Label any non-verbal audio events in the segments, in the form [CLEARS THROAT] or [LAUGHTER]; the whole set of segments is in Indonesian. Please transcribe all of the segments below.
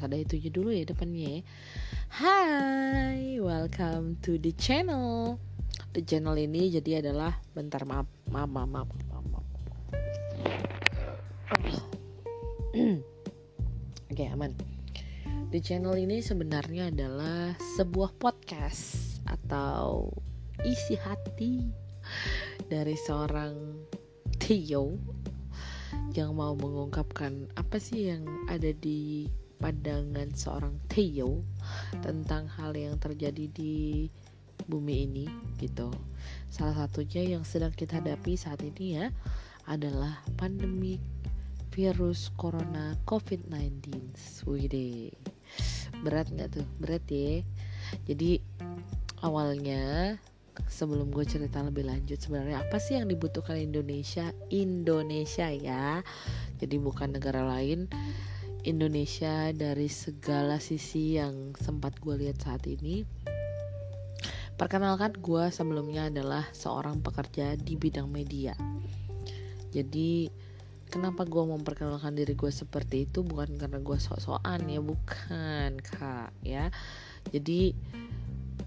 harus ada itunya dulu ya depannya. Hai, welcome to the channel. The channel ini jadi adalah bentar maaf maaf maaf maaf. maaf, maaf. [CLEARS THROAT] Oke, aman. The channel ini sebenarnya adalah sebuah podcast atau isi hati dari seorang Theo yang mau mengungkapkan apa sih yang ada di pandangan seorang Theo tentang hal yang terjadi di bumi ini gitu. Salah satunya yang sedang kita hadapi saat ini ya adalah pandemi virus corona COVID-19. Wih berat nggak tuh? Berat ya. Jadi awalnya sebelum gue cerita lebih lanjut sebenarnya apa sih yang dibutuhkan Indonesia Indonesia ya jadi bukan negara lain Indonesia dari segala sisi yang sempat gue lihat saat ini. Perkenalkan gue sebelumnya adalah seorang pekerja di bidang media. Jadi kenapa gue memperkenalkan diri gue seperti itu? Bukan karena gue sok-sokan ya bukan kak ya. Jadi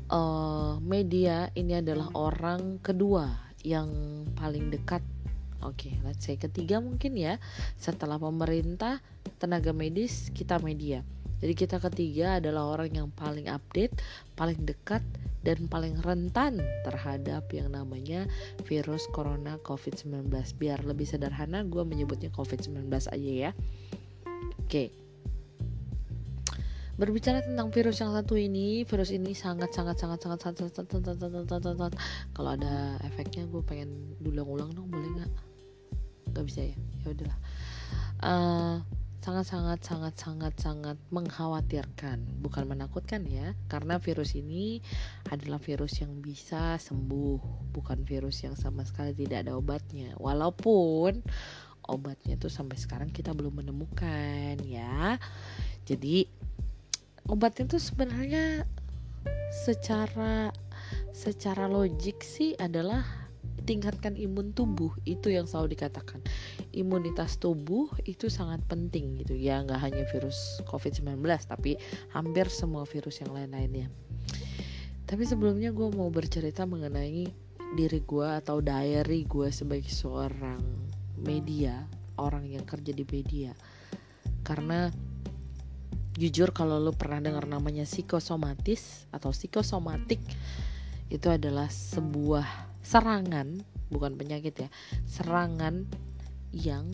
uh, media ini adalah orang kedua yang paling dekat Oke, okay, let's say ketiga mungkin ya. Setelah pemerintah, tenaga medis, kita media. Jadi kita ketiga adalah orang yang paling update, paling dekat dan paling rentan terhadap yang namanya virus corona COVID-19. Biar lebih sederhana gue menyebutnya COVID-19 aja ya. Oke. Okay berbicara tentang virus yang satu ini virus ini sangat sangat sangat sangat sangat sangat sangat sangat sangat sangat kalau ada efeknya gue pengen diulang-ulang dong boleh nggak nggak bisa ya? Ya udahlah. Sangat sangat sangat sangat sangat mengkhawatirkan bukan menakutkan ya karena virus ini adalah virus yang bisa sembuh bukan virus yang sama sekali tidak ada obatnya. Walaupun obatnya tuh sampai sekarang kita belum menemukan ya. Jadi obatnya tuh sebenarnya secara secara logik sih adalah tingkatkan imun tubuh itu yang selalu dikatakan. Imunitas tubuh itu sangat penting gitu ya nggak hanya virus covid-19 tapi hampir semua virus yang lain-lainnya. Tapi sebelumnya gue mau bercerita mengenai diri gue atau diary gue sebagai seorang media orang yang kerja di media. Karena jujur kalau lo pernah dengar namanya psikosomatis atau psikosomatik itu adalah sebuah serangan bukan penyakit ya. Serangan yang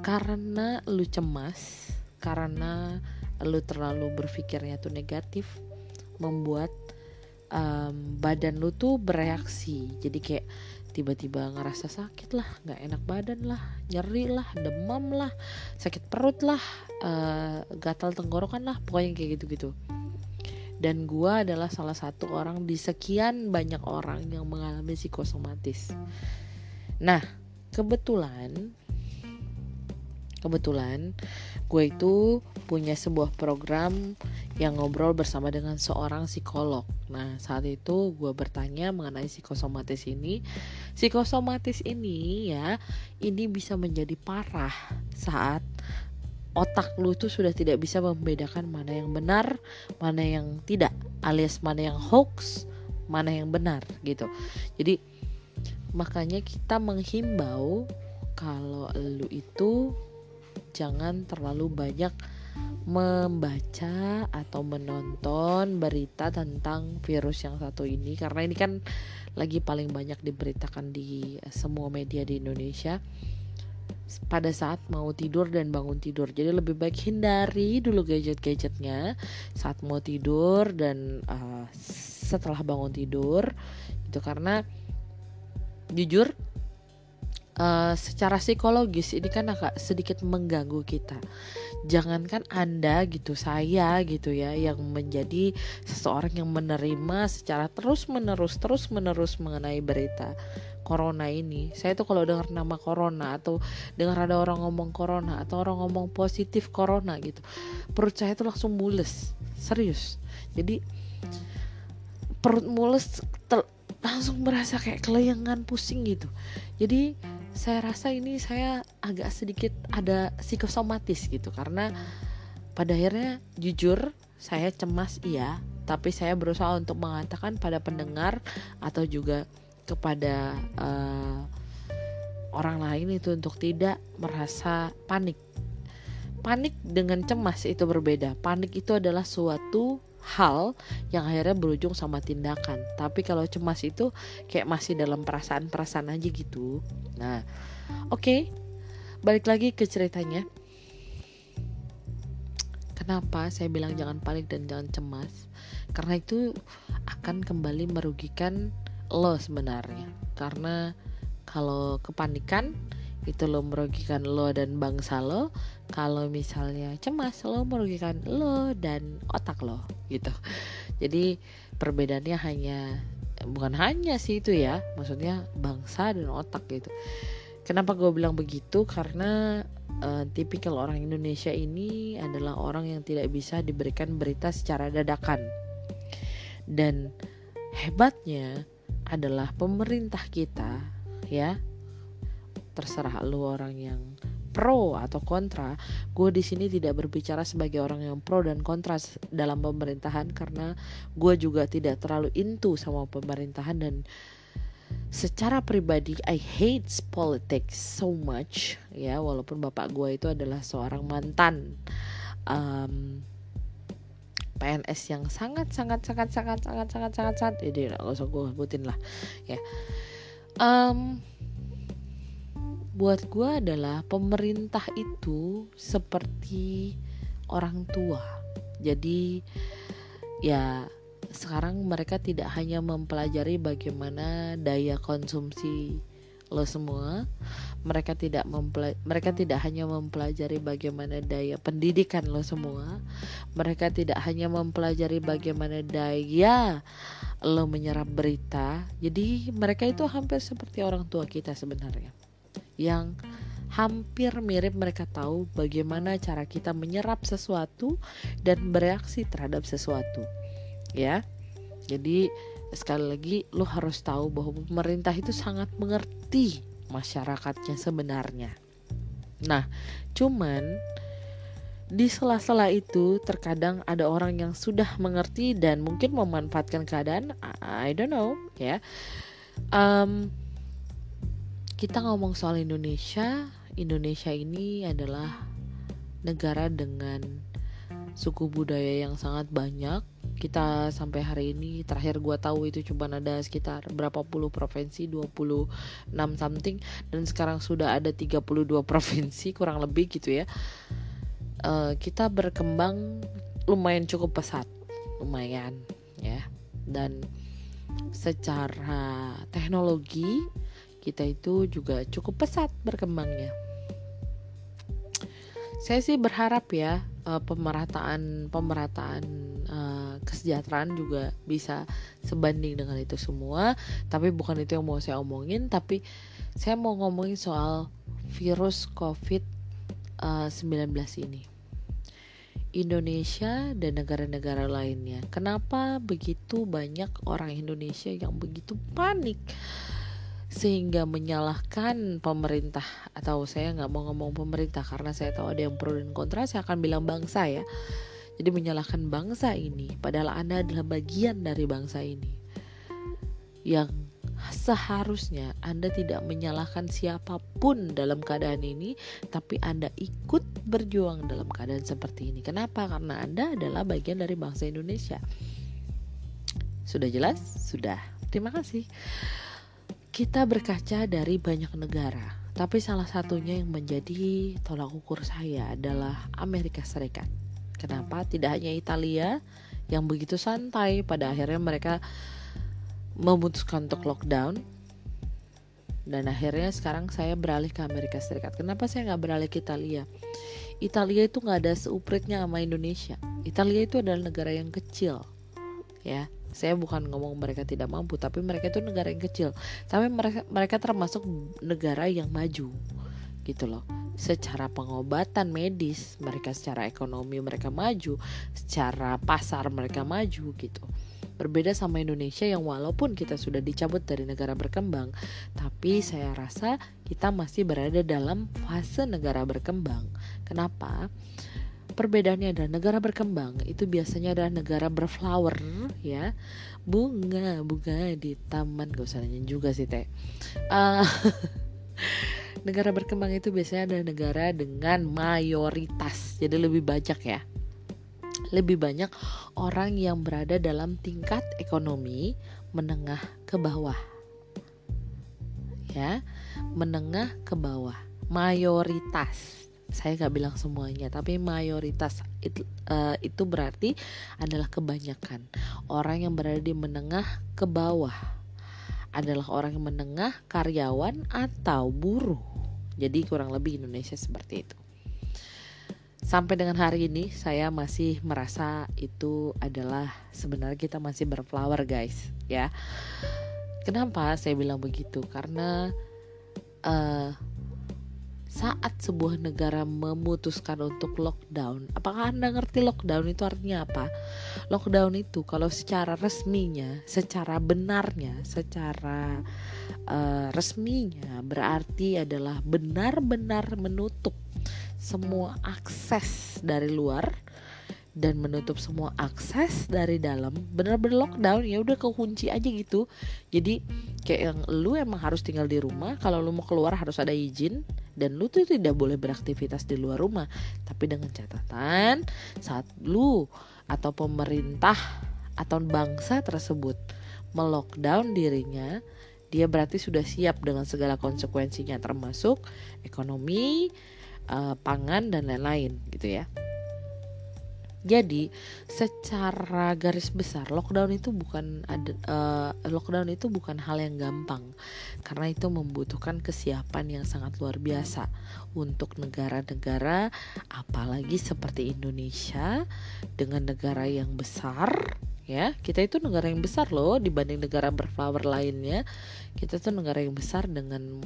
karena lu cemas karena lu terlalu berpikirnya tuh negatif membuat um, badan lu tuh bereaksi. Jadi kayak tiba-tiba ngerasa sakit lah nggak enak badan lah nyeri lah demam lah sakit perut lah uh, gatal tenggorokan lah pokoknya kayak gitu-gitu dan gue adalah salah satu orang di sekian banyak orang yang mengalami psikosomatis nah kebetulan kebetulan gue itu punya sebuah program yang ngobrol bersama dengan seorang psikolog. Nah, saat itu gue bertanya mengenai psikosomatis ini. Psikosomatis ini ya, ini bisa menjadi parah saat otak lu tuh sudah tidak bisa membedakan mana yang benar, mana yang tidak, alias mana yang hoax, mana yang benar gitu. Jadi makanya kita menghimbau kalau lu itu jangan terlalu banyak membaca atau menonton berita tentang virus yang satu ini karena ini kan lagi paling banyak diberitakan di semua media di Indonesia pada saat mau tidur dan bangun tidur. Jadi lebih baik hindari dulu gadget-gadgetnya saat mau tidur dan uh, setelah bangun tidur itu karena jujur uh, secara psikologis ini kan agak sedikit mengganggu kita. Jangankan anda gitu saya gitu ya yang menjadi seseorang yang menerima secara terus menerus terus menerus mengenai berita corona ini saya tuh kalau dengar nama corona atau dengar ada orang ngomong corona atau orang ngomong positif corona gitu perut saya tuh langsung mules serius. Jadi perut mules langsung merasa kayak kelayangan pusing gitu. Jadi saya rasa ini saya agak sedikit ada psikosomatis gitu karena pada akhirnya jujur saya cemas iya tapi saya berusaha untuk mengatakan pada pendengar atau juga kepada uh, orang lain itu untuk tidak merasa panik. Panik dengan cemas itu berbeda. Panik itu adalah suatu hal yang akhirnya berujung sama tindakan. Tapi kalau cemas itu kayak masih dalam perasaan-perasaan aja gitu. Nah oke. Okay, balik lagi ke ceritanya. Kenapa saya bilang jangan panik dan jangan cemas? Karena itu akan kembali merugikan lo sebenarnya. Karena kalau kepanikan itu lo merugikan lo dan bangsa lo. Kalau misalnya cemas lo merugikan lo dan otak lo gitu. Jadi perbedaannya hanya bukan hanya sih itu ya, maksudnya bangsa dan otak gitu. Kenapa gue bilang begitu? Karena uh, tipikal orang Indonesia ini adalah orang yang tidak bisa diberikan berita secara dadakan. Dan hebatnya adalah pemerintah kita ya. Terserah lu orang yang pro atau kontra, gue di sini tidak berbicara sebagai orang yang pro dan kontra dalam pemerintahan karena gue juga tidak terlalu into sama pemerintahan dan secara pribadi I hate politics so much ya walaupun bapak gue itu adalah seorang mantan um, PNS yang sangat sangat sangat sangat sangat sangat sangat sangat. Jadi nggak usah gue sebutin lah. Ya. Um, buat gue adalah pemerintah itu seperti orang tua. Jadi ya sekarang mereka tidak hanya mempelajari bagaimana daya konsumsi lo semua mereka tidak mereka tidak hanya mempelajari bagaimana daya pendidikan lo semua mereka tidak hanya mempelajari bagaimana daya lo menyerap berita. Jadi mereka itu hampir seperti orang tua kita sebenarnya yang hampir mirip mereka tahu bagaimana cara kita menyerap sesuatu dan bereaksi terhadap sesuatu ya. Jadi sekali lagi lo harus tahu bahwa pemerintah itu sangat mengerti masyarakatnya sebenarnya. Nah cuman di sela-sela itu terkadang ada orang yang sudah mengerti dan mungkin memanfaatkan keadaan I don't know ya. Um, kita ngomong soal Indonesia. Indonesia ini adalah negara dengan suku budaya yang sangat banyak kita sampai hari ini terakhir gua tahu itu cuma ada sekitar berapa puluh provinsi 26 something dan sekarang sudah ada 32 [LAUGHS] provinsi kurang lebih gitu ya. Uh, kita berkembang lumayan cukup pesat lumayan ya. Dan secara teknologi kita itu juga cukup pesat berkembangnya. Saya sih berharap ya uh, pemerataan pemerataan kesejahteraan juga bisa sebanding dengan itu semua. Tapi bukan itu yang mau saya omongin tapi saya mau ngomongin soal virus covid uh, 19 ini. Indonesia dan negara-negara lainnya. Kenapa begitu banyak orang Indonesia yang begitu panik? Sehingga menyalahkan pemerintah atau saya nggak mau ngomong pemerintah karena saya tahu ada yang pro dan kontra saya akan bilang bangsa ya jadi menyalahkan bangsa ini padahal anda adalah bagian dari bangsa ini. Yang seharusnya anda tidak menyalahkan siapa pun dalam keadaan ini tapi anda ikut berjuang dalam keadaan seperti ini. Kenapa? Karena anda adalah bagian dari bangsa Indonesia. Sudah jelas? Sudah. Terima kasih. Kita berkaca dari banyak negara, tapi salah satunya yang menjadi tolak ukur saya adalah Amerika Serikat. Kenapa? Tidak hanya Italia yang begitu santai, pada akhirnya mereka memutuskan untuk lockdown. Dan akhirnya sekarang saya beralih ke Amerika Serikat. Kenapa saya nggak beralih ke Italia? Italia itu nggak ada seupritnya sama Indonesia. Italia itu adalah negara yang kecil, ya saya bukan ngomong mereka tidak mampu tapi mereka itu negara yang kecil tapi mereka mereka termasuk negara yang maju gitu loh. Secara pengobatan medis mereka secara ekonomi mereka maju secara pasar mereka maju gitu. Berbeda sama Indonesia yang walaupun kita sudah dicabut dari negara berkembang tapi saya rasa kita masih berada dalam fase negara berkembang. Kenapa? Perbedaannya adalah negara berkembang itu biasanya adalah negara berflower ya. Bunga bunga di taman. Gak usah nanya juga sih teh. Uh, [LAUGHS] negara berkembang itu biasanya adalah negara dengan mayoritas. Jadi lebih banyak ya. Lebih banyak orang yang berada dalam tingkat ekonomi menengah ke bawah. Ya menengah ke bawah. Mayoritas. Saya nggak bilang semuanya tapi mayoritas itu, uh, itu berarti adalah kebanyakan. Orang yang berada di menengah ke bawah adalah orang yang menengah karyawan atau buruh. Jadi kurang lebih Indonesia seperti itu. Sampai dengan hari ini saya masih merasa itu adalah sebenarnya kita masih berflower guys ya. Kenapa saya bilang begitu? Karena uh, saat sebuah negara memutuskan untuk lockdown, apakah Anda ngerti lockdown itu artinya apa? Lockdown itu kalau secara resminya, secara benarnya, secara uh, resminya berarti adalah benar-benar menutup semua akses dari luar dan menutup semua akses dari dalam. Bener-bener lockdown ya udah kekunci aja gitu. Jadi kayak yang lu emang harus tinggal di rumah kalau lu mau keluar harus ada izin dan lu tuh tidak boleh beraktivitas di luar rumah tapi dengan catatan saat lu atau pemerintah atau bangsa tersebut melockdown dirinya dia berarti sudah siap dengan segala konsekuensinya termasuk ekonomi, uh, pangan dan lain-lain gitu ya. Jadi secara garis besar lockdown itu bukan uh, lockdown itu bukan hal yang gampang. Karena itu membutuhkan kesiapan yang sangat luar biasa untuk negara-negara apalagi seperti Indonesia dengan negara yang besar ya kita itu negara yang besar loh dibanding negara berflower lainnya. Kita tuh negara yang besar dengan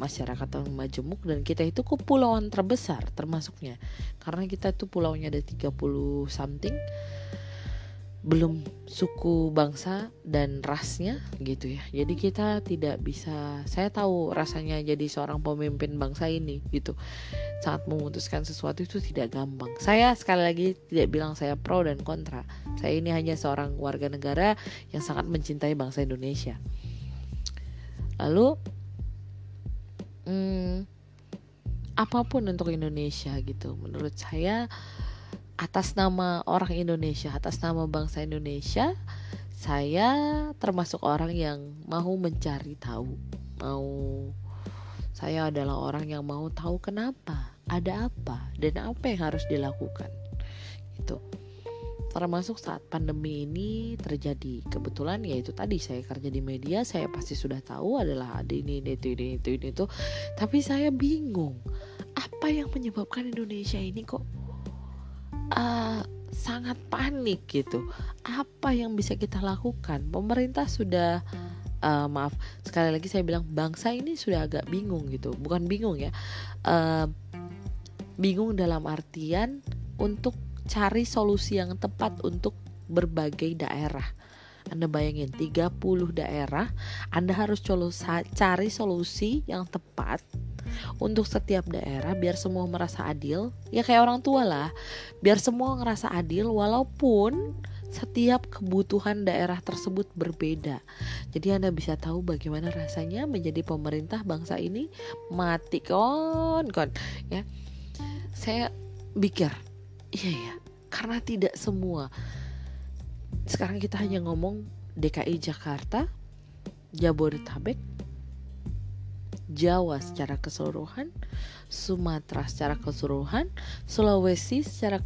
masyarakat yang majemuk dan kita itu kepulauan terbesar termasuknya. Karena kita tuh pulaunya ada 30 something belum suku bangsa dan rasnya gitu ya. Jadi kita tidak bisa saya tahu rasanya jadi seorang pemimpin bangsa ini gitu. Saat memutuskan sesuatu itu tidak gampang. Saya sekali lagi tidak bilang saya pro dan kontra. Saya ini hanya seorang warga negara yang sangat mencintai bangsa Indonesia. Lalu hmm, apa pun untuk Indonesia gitu. Menurut saya atas nama orang Indonesia atas nama bangsa Indonesia saya termasuk orang yang mau mencari tahu. Mau saya adalah orang yang mau tahu kenapa ada apa dan apa yang harus dilakukan. Gitu. Termasuk saat pandemi ini terjadi kebetulan ya itu tadi saya kerja di media saya pasti sudah tahu adalah ada ini itu ini itu ini itu. Tapi saya bingung apa yang menyebabkan Indonesia ini kok uh, sangat panik gitu. Apa yang bisa kita lakukan? Pemerintah sudah uh, maaf sekali lagi saya bilang bangsa ini sudah agak bingung gitu. Bukan bingung ya. Uh, bingung dalam artian untuk cari solusi yang tepat untuk berbagai daerah. Anda bayangin 30 daerah, Anda harus cari solusi yang tepat untuk setiap daerah biar semua merasa adil. Ya kayak orang tua lah, biar semua ngerasa adil walaupun setiap kebutuhan daerah tersebut berbeda. Jadi Anda bisa tahu bagaimana rasanya menjadi pemerintah bangsa ini mati kon kon ya. Saya pikir Iya ya, karena tidak semua. Sekarang kita hanya ngomong DKI Jakarta, Jabodetabek, Jawa secara keseluruhan, Sumatera secara keseluruhan, Sulawesi secara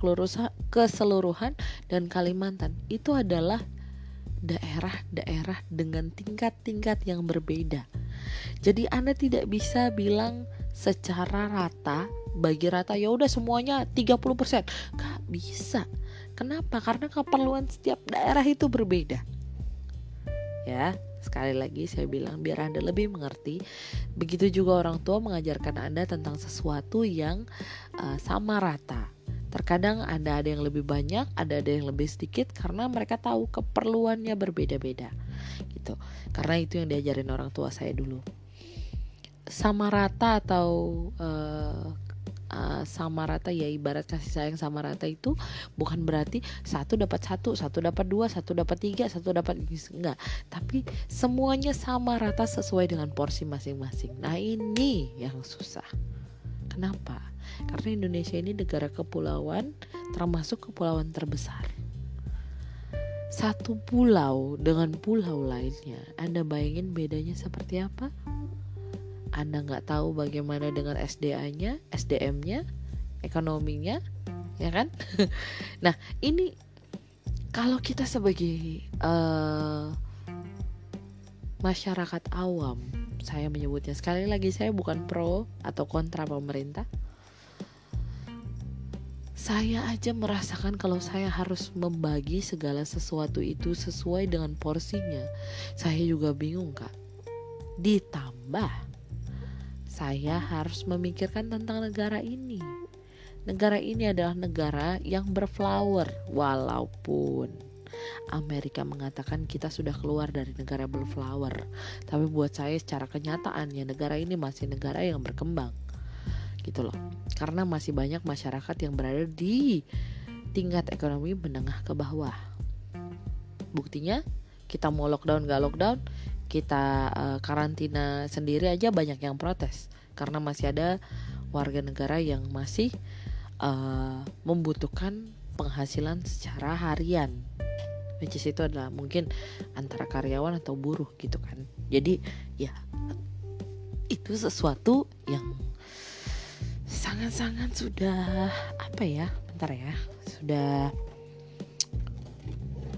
keseluruhan, dan Kalimantan. Itu adalah daerah-daerah dengan tingkat-tingkat yang berbeda. Jadi Anda tidak bisa bilang secara rata bagi rata ya udah semuanya 30% gak bisa. Kenapa? Karena keperluan setiap daerah itu berbeda. Ya sekali lagi saya bilang biar anda lebih mengerti begitu juga orang tua mengajarkan anda tentang sesuatu yang uh, sama rata. Terkadang anda ada yang lebih banyak ada ada yang lebih sedikit karena mereka tahu keperluannya berbeda-beda gitu. Karena itu yang diajarin orang tua saya dulu. Sama rata atau uh, uh, sama rata ya ibarat kasih sayang sama rata itu bukan berarti satu dapat satu satu dapat dua satu dapat tiga satu dapat enggak tapi semuanya sama rata sesuai dengan porsi masing-masing nah ini yang susah kenapa karena Indonesia ini negara kepulauan termasuk kepulauan terbesar satu pulau dengan pulau lainnya. Anda bayangin bedanya seperti apa? Anda nggak tahu bagaimana dengan SDA-nya, SDM-nya, ekonominya, ya kan? [LAUGHS] nah, ini kalau kita sebagai uh, masyarakat awam, saya menyebutnya sekali lagi saya bukan pro atau kontra pemerintah saya aja merasakan kalau saya harus membagi segala sesuatu itu sesuai dengan porsinya. Saya juga bingung, Kak. Ditambah saya harus memikirkan tentang negara ini. Negara ini adalah negara yang berflower walaupun Amerika mengatakan kita sudah keluar dari negara berflower. Tapi buat saya secara kenyataannya negara ini masih negara yang berkembang gitu loh karena masih banyak masyarakat yang berada di tingkat ekonomi menengah ke bawah buktinya kita mau lockdown gak lockdown kita uh, karantina sendiri aja banyak yang protes. Karena masih ada warga negara yang masih uh, membutuhkan penghasilan secara harian. Which is itu adalah mungkin antara karyawan atau buruh gitu kan. Jadi ya itu sesuatu yang sangat-sangat sudah apa ya bentar ya sudah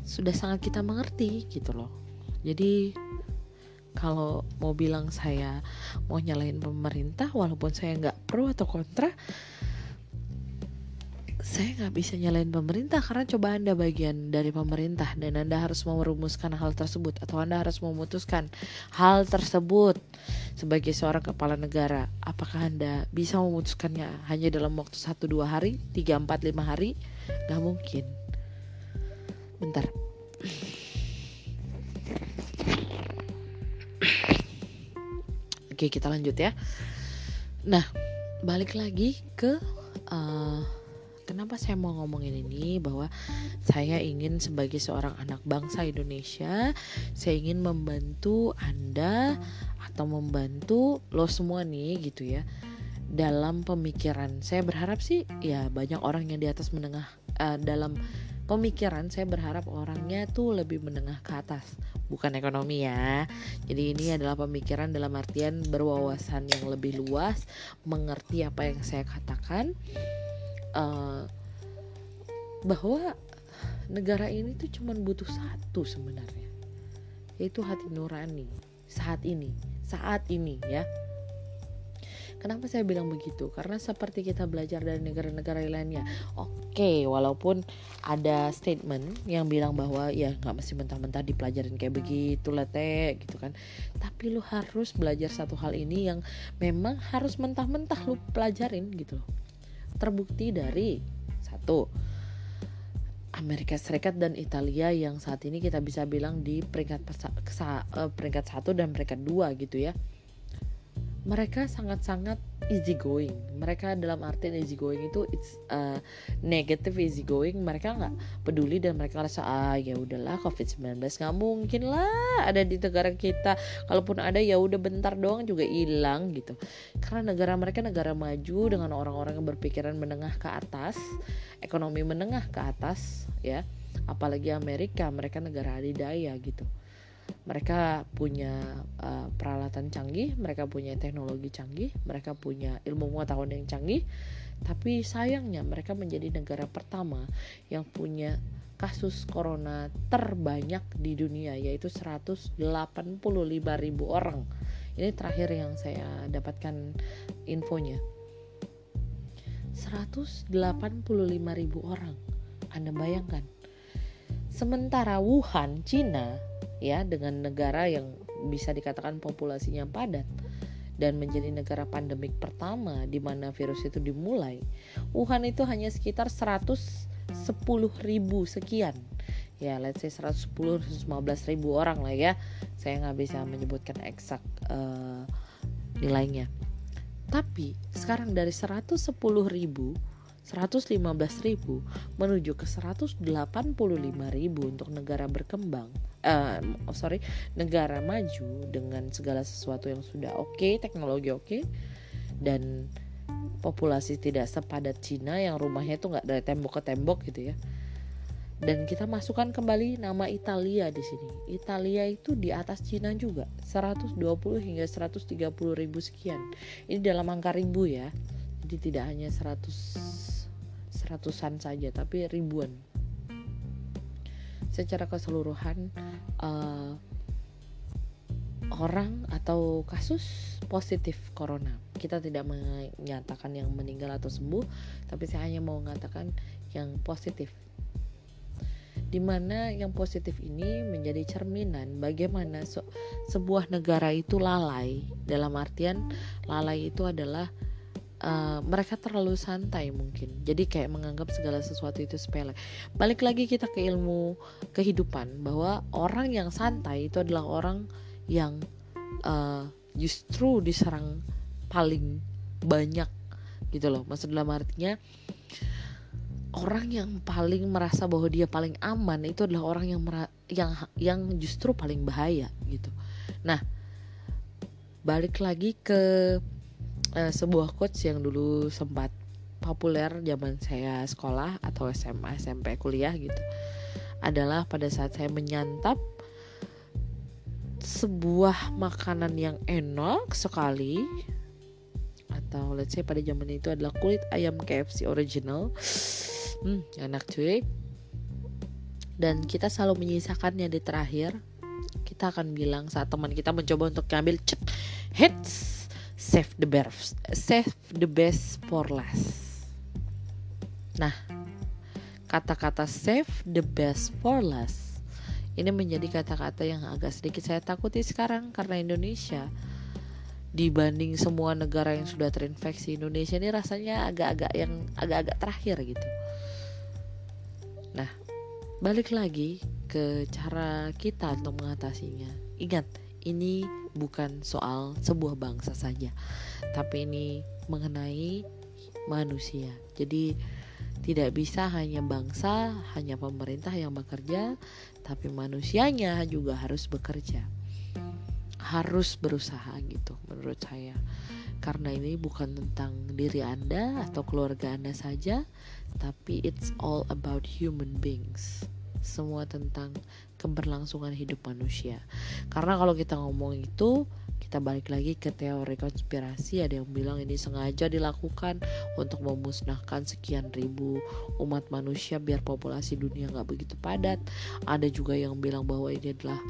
sudah sangat kita mengerti gitu loh. Jadi kalau mau bilang saya mau nyalain pemerintah walaupun saya nggak pro atau kontra saya nggak bisa nyalain pemerintah karena coba anda bagian dari pemerintah dan anda harus merumuskan hal tersebut atau anda harus memutuskan hal tersebut sebagai seorang kepala negara. Apakah anda bisa memutuskannya hanya dalam waktu satu dua hari tiga empat lima hari? Nggak mungkin. Bentar oke kita lanjut ya. Nah balik lagi ke uh, kenapa saya mau ngomongin ini? Bahwa saya ingin sebagai seorang anak bangsa Indonesia saya ingin membantu Anda atau membantu lo semua nih gitu ya. Dalam pemikiran saya berharap sih ya banyak orang yang di atas menengah uh, dalam pemikiran saya berharap orangnya tuh lebih menengah ke atas bukan ekonomi ya. Jadi ini adalah pemikiran dalam artian berwawasan yang lebih luas mengerti apa yang saya katakan uh, bahwa negara ini tuh cuma butuh satu sebenarnya yaitu hati nurani saat ini saat ini ya Kenapa saya bilang begitu? Karena seperti kita belajar dari negara-negara lainnya, oke, okay, walaupun ada statement yang bilang bahwa ya nggak mesti mentah-mentah dipelajarin kayak begitu teh, gitu kan. Tapi lu harus belajar satu hal ini yang memang harus mentah-mentah lu pelajarin gitu loh terbukti dari satu Amerika Serikat dan Italia yang saat ini kita bisa bilang di peringkat eh, peringkat satu dan peringkat dua gitu ya mereka sangat-sangat easy going. Mereka dalam arti easy going itu it's uh, negative easy going. Mereka nggak peduli dan mereka rasa ah ya udahlah COVID-19 nggak mungkin lah ada di negara kita. Kalaupun ada ya udah bentar doang juga hilang gitu. Karena negara mereka negara maju dengan orang-orang yang berpikiran menengah ke atas, ekonomi menengah ke atas ya. Apalagi Amerika, mereka negara adidaya gitu mereka punya uh, peralatan canggih, mereka punya teknologi canggih, mereka punya ilmu pengetahuan yang canggih, tapi sayangnya mereka menjadi negara pertama yang punya kasus corona terbanyak di dunia yaitu 185 ribu orang. Ini terakhir yang saya dapatkan infonya. 185 ribu orang. Anda bayangkan. Sementara Wuhan, Cina ya dengan negara yang bisa dikatakan populasinya padat dan menjadi negara pandemik pertama di mana virus itu dimulai. Wuhan itu hanya sekitar 110 ribu sekian ya let's say 110 115 ribu orang lah ya saya nggak bisa menyebutkan eksak uh, nilainya tapi sekarang dari 110 ribu 115 ribu menuju ke 185 ribu untuk negara berkembang uh, oh sorry negara maju dengan segala sesuatu yang sudah oke okay, teknologi oke okay, dan populasi tidak sepadat Cina yang rumahnya itu nggak dari tembok ke tembok gitu ya dan kita masukkan kembali nama Italia di sini. Italia itu di atas Cina juga, 120 hingga 130 ribu sekian. Ini dalam angka ribu ya. Jadi tidak hanya 100 seratusan saja, tapi ribuan. Secara keseluruhan uh, orang atau kasus positif corona. Kita tidak menyatakan yang meninggal atau sembuh, tapi saya hanya mau mengatakan yang positif di mana yang positif ini menjadi cerminan bagaimana se sebuah negara itu lalai dalam artian lalai itu adalah uh, mereka terlalu santai mungkin. Jadi kayak menganggap segala sesuatu itu sepele. Balik lagi kita ke ilmu kehidupan bahwa orang yang santai itu adalah orang yang uh, justru diserang paling banyak gitu loh. Maksud dalam artinya orang yang paling merasa bahwa dia paling aman itu adalah orang yang yang yang justru paling bahaya gitu. Nah, balik lagi ke uh, sebuah quotes yang dulu sempat populer zaman saya sekolah atau SMA, SMP, kuliah gitu. Adalah pada saat saya menyantap sebuah makanan yang enak sekali atau let's say pada zaman itu adalah kulit ayam KFC original. Hmm enak cuy. Dan kita selalu menyisakannya di terakhir. Kita akan bilang saat teman kita mencoba untuk ngambil cek hits save the best save the best for last nah kata-kata save the best for last ini menjadi kata-kata yang agak sedikit saya takuti sekarang karena Indonesia dibanding semua negara yang sudah terinfeksi Indonesia ini rasanya agak-agak yang agak-agak terakhir gitu. Nah, balik lagi ke cara kita untuk mengatasinya. Ingat, ini bukan soal sebuah bangsa saja, tapi ini mengenai manusia. Jadi tidak bisa hanya bangsa, hanya pemerintah yang bekerja, tapi manusianya juga harus bekerja. Harus berusaha gitu menurut saya. Karena ini bukan tentang diri Anda atau keluarga Anda saja, tapi it's all about human beings semua tentang keberlangsungan hidup manusia. Karena kalau kita ngomong itu kita balik lagi ke teori konspirasi. Ada yang bilang ini sengaja dilakukan untuk memusnahkan sekian ribu umat manusia biar populasi dunia nggak begitu padat. Ada juga yang bilang bahwa ini adalah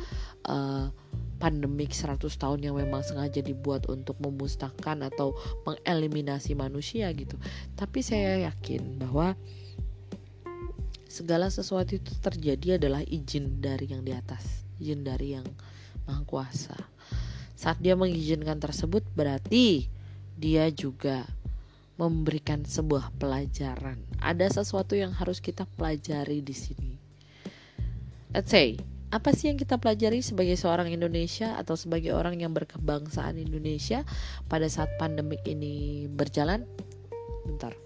uh, pandemik 100 tahun yang memang sengaja dibuat untuk memusnahkan atau mengeliminasi manusia gitu. Tapi saya yakin bahwa segala sesuatu itu terjadi adalah izin dari yang di atas, izin dari yang Maha Kuasa. Saat dia mengizinkan tersebut berarti dia juga memberikan sebuah pelajaran. Ada sesuatu yang harus kita pelajari di sini. Let's say apa sih yang kita pelajari sebagai seorang Indonesia atau sebagai orang yang berkebangsaan Indonesia pada saat pandemik ini berjalan? Bentar.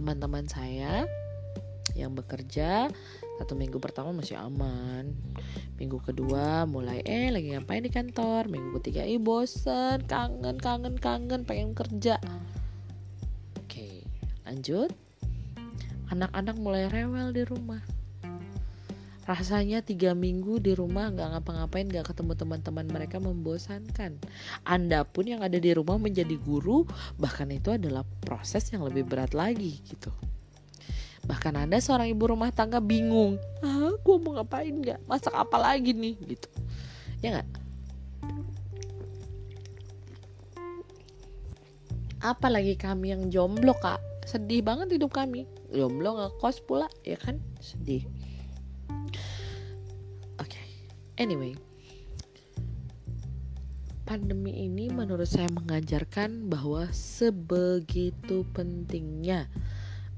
Teman-teman saya yang bekerja satu minggu pertama masih aman. Minggu kedua mulai eh lagi ngapain di kantor? Minggu ketiga ih bosen kangen kangen kangen pengen kerja. Lanjut, anak-anak mulai rewel di rumah. Rasanya tiga minggu di rumah nggak ngapa-ngapain, nggak ketemu teman-teman mereka membosankan. Anda pun yang ada di rumah menjadi guru, bahkan itu adalah proses yang lebih berat lagi gitu. Bahkan Anda seorang ibu rumah tangga bingung, ah, gue mau ngapain nggak, masak apa lagi nih? Gitu, ya nggak? Apalagi kami yang jomblo kak. Sedih banget hidup kami. Jomblo ngekos pula ya kan? Sedih anyway pandemi ini menurut saya mengajarkan bahwa sebegitu pentingnya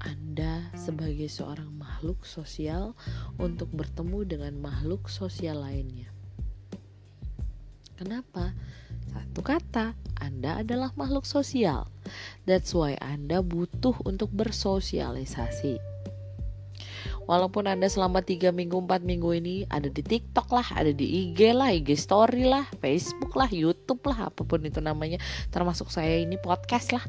Anda sebagai seorang makhluk sosial untuk bertemu dengan makhluk sosial lainnya. Kenapa? Satu kata, Anda adalah makhluk sosial. That's why Anda butuh untuk bersosialisasi. Walaupun Anda selama 3 minggu, 4 minggu ini ada di TikTok lah, ada di IG lah, IG story lah, Facebook lah, YouTube lah, apa pun itu namanya, termasuk saya ini podcast lah.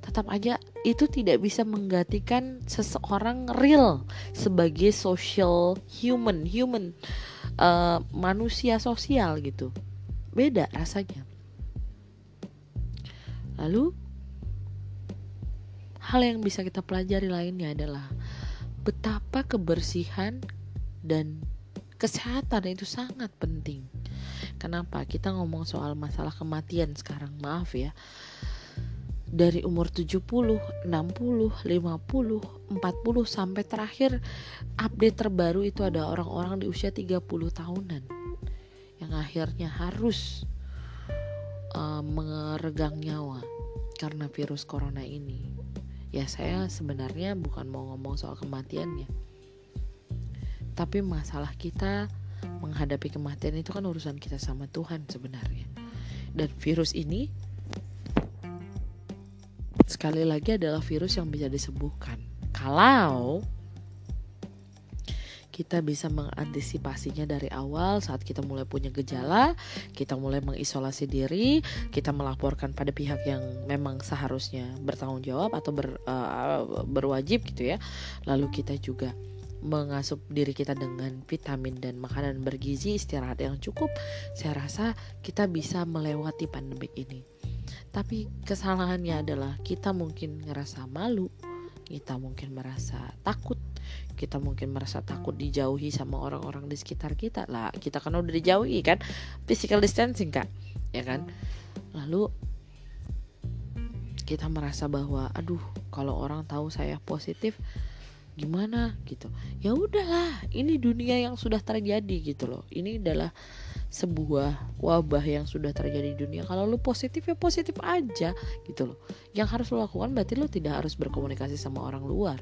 Tetap aja itu tidak bisa menggantikan seseorang real sebagai social human, human uh, manusia sosial gitu. Beda rasanya. Lalu hal yang bisa kita pelajari lainnya adalah betapa kebersihan dan kesehatan itu sangat penting. Kenapa? Kita ngomong soal masalah kematian sekarang, maaf ya. Dari umur 70, 60, 50, 40 sampai terakhir update terbaru itu ada orang-orang di usia 30 tahunan yang akhirnya harus uh, meregang nyawa karena virus corona ini. Ya saya sebenarnya bukan mau ngomong soal kematiannya. Tapi masalah kita menghadapi kematian itu kan urusan kita sama Tuhan sebenarnya. Dan virus ini sekali lagi adalah virus yang bisa disembuhkan. Kalau kita bisa mengantisipasinya dari awal saat kita mulai punya gejala, kita mulai mengisolasi diri, kita melaporkan pada pihak yang memang seharusnya bertanggung jawab atau ber, uh, berwajib gitu ya. Lalu kita juga mengasup diri kita dengan vitamin dan makanan bergizi, istirahat yang cukup, saya rasa kita bisa melewati pandemi ini. Tapi kesalahannya adalah kita mungkin ngerasa malu, kita mungkin merasa takut, kita mungkin merasa takut dijauhi sama orang-orang di sekitar kita. Lah kita kan udah dijauhi kan? Physical distancing kak. Ya kan? Lalu kita merasa bahwa aduh kalau orang tahu saya positif gimana gitu. Ya udahlah ini dunia yang sudah terjadi gitu loh. Ini adalah sebuah wabah yang sudah terjadi di dunia. Kalau lu positif ya positif aja gitu loh. Yang harus lo lakukan berarti lo tidak harus berkomunikasi sama orang luar.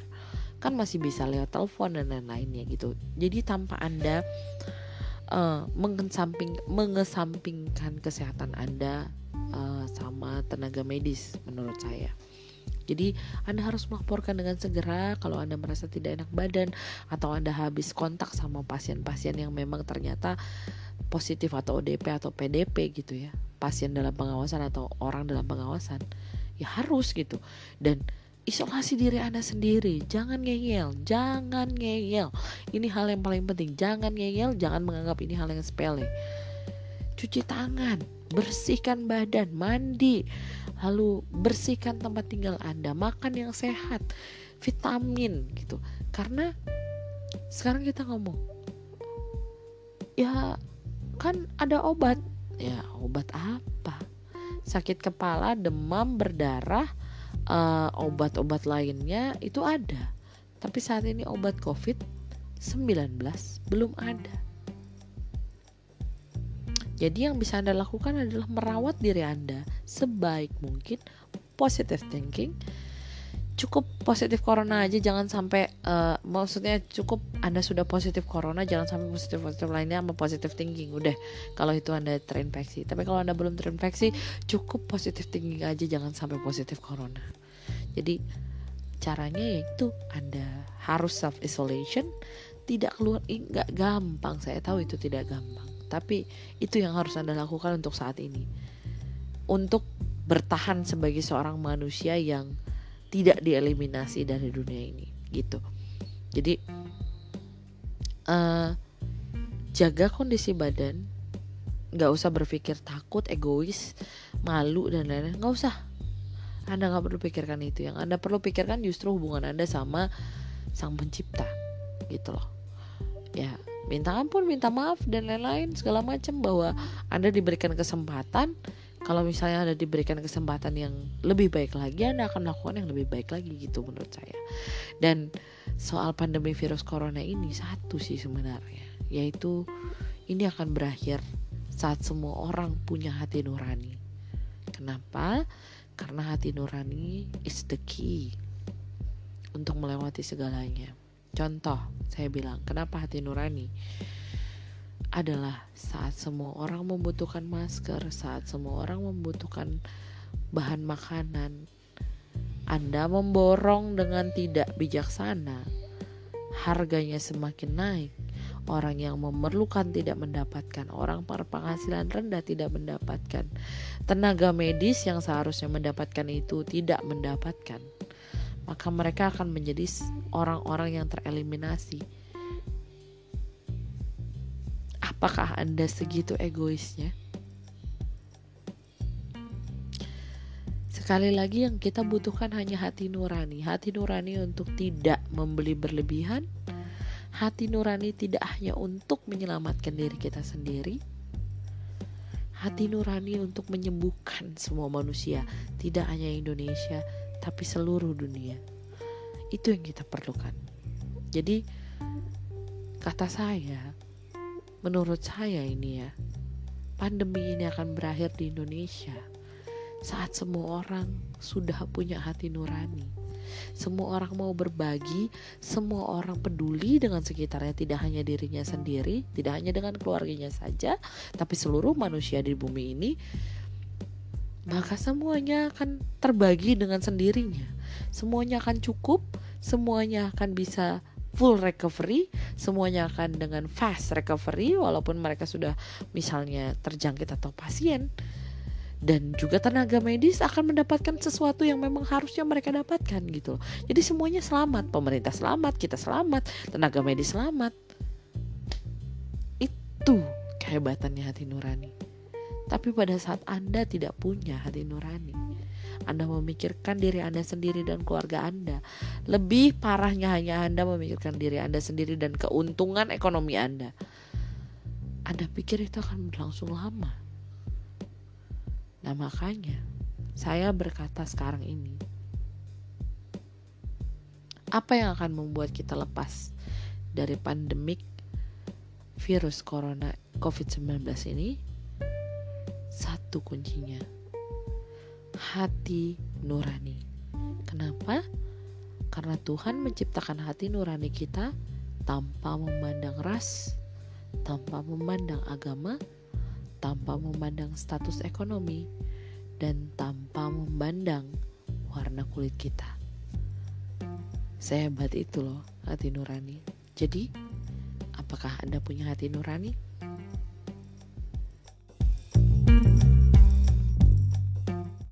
Kan masih bisa lewat telepon dan lain-lainnya gitu. Jadi tanpa anda uh, mengesamping mengesampingkan kesehatan anda uh, sama tenaga medis menurut saya jadi Anda harus melaporkan dengan segera kalau Anda merasa tidak enak badan atau Anda habis kontak sama pasien-pasien yang memang ternyata positif atau ODP atau PDP gitu ya. Pasien dalam pengawasan atau orang dalam pengawasan. Ya harus gitu. Dan isolasi diri Anda sendiri. Jangan ngeyel, jangan ngeyel. Ini hal yang paling penting. Jangan ngeyel, jangan menganggap ini hal yang sepele. Cuci tangan, bersihkan badan, mandi, lalu bersihkan tempat tinggal Anda, makan yang sehat, vitamin gitu. Karena sekarang kita ngomong, ya kan ada obat. Ya, obat apa? Sakit kepala, demam, berdarah, uh, obat-obat lainnya itu ada. Tapi saat ini obat COVID-19 belum ada. Jadi yang bisa Anda lakukan adalah merawat diri Anda sebaik mungkin, positive thinking, cukup positif corona aja jangan sampai uh, maksudnya cukup anda sudah positif corona jangan sampai positif positif lainnya sama positif thinking. Udah kalau itu anda terinfeksi. Tapi kalau anda belum terinfeksi cukup positif thinking aja jangan sampai positif corona. Jadi caranya yaitu anda harus self isolation tidak keluar nggak gampang. Saya tahu itu tidak gampang tapi itu yang harus anda lakukan untuk saat ini. Untuk bertahan sebagai seorang manusia yang tidak dieliminasi dari dunia ini gitu. Jadi uh, jaga kondisi badan. Nggak usah berpikir takut egois malu dan lain-lain. Nggak usah. Anda nggak perlu pikirkan itu. Yang anda perlu pikirkan justru hubungan anda sama sang pencipta gitu loh. Ya minta ampun minta maaf dan lain-lain segala macam bahwa anda diberikan kesempatan. Kalau misalnya ada diberikan kesempatan yang lebih baik lagi anda akan melakukan yang lebih baik lagi gitu menurut saya. Dan soal pandemi virus corona ini satu sih sebenarnya yaitu ini akan berakhir saat semua orang punya hati nurani. Kenapa? Karena hati nurani is the key untuk melewati segalanya. Contoh, saya bilang, kenapa hati nurani? Adalah saat semua orang membutuhkan masker, saat semua orang membutuhkan bahan makanan, Anda memborong dengan tidak bijaksana, harganya semakin naik. Orang yang memerlukan tidak mendapatkan, orang berpenghasilan rendah tidak mendapatkan, tenaga medis yang seharusnya mendapatkan itu tidak mendapatkan maka mereka akan menjadi orang-orang yang tereliminasi. Apakah Anda segitu egoisnya? Sekali lagi yang kita butuhkan hanya hati nurani, hati nurani untuk tidak membeli berlebihan, hati nurani tidak hanya untuk menyelamatkan diri kita sendiri, hati nurani untuk menyembuhkan semua manusia, tidak hanya Indonesia, tapi seluruh dunia. Itu yang kita perlukan. Jadi kata saya, menurut saya ini ya, pandemi ini akan berakhir di Indonesia saat semua orang sudah punya hati nurani. Semua orang mau berbagi, semua orang peduli dengan sekitarnya, tidak hanya dirinya sendiri, tidak hanya dengan keluarganya saja, tapi seluruh manusia di bumi ini maka semuanya akan terbagi dengan sendirinya. Semuanya akan cukup, semuanya akan bisa full recovery, semuanya akan dengan fast recovery walaupun mereka sudah misalnya terjangkit atau pasien. Dan juga tenaga medis akan mendapatkan sesuatu yang memang harusnya mereka dapatkan gitu. Jadi semuanya selamat, pemerintah selamat, kita selamat, tenaga medis selamat. Itu kehebatannya hati nurani. Tapi pada saat Anda tidak punya hati nurani, Anda memikirkan diri Anda sendiri dan keluarga Anda. Lebih parahnya hanya Anda memikirkan diri Anda sendiri dan keuntungan ekonomi Anda. Anda pikir itu akan berlangsung lama. Nah, makanya saya berkata sekarang ini, apa yang akan membuat kita lepas dari pandemik virus corona COVID-19 ini? Satu kuncinya. Hati nurani. Kenapa? Karena Tuhan menciptakan hati nurani kita tanpa memandang ras, tanpa memandang agama, tanpa memandang status ekonomi, dan tanpa memandang warna kulit kita. Sehebat itu loh hati nurani. Jadi, apakah Anda punya hati nurani?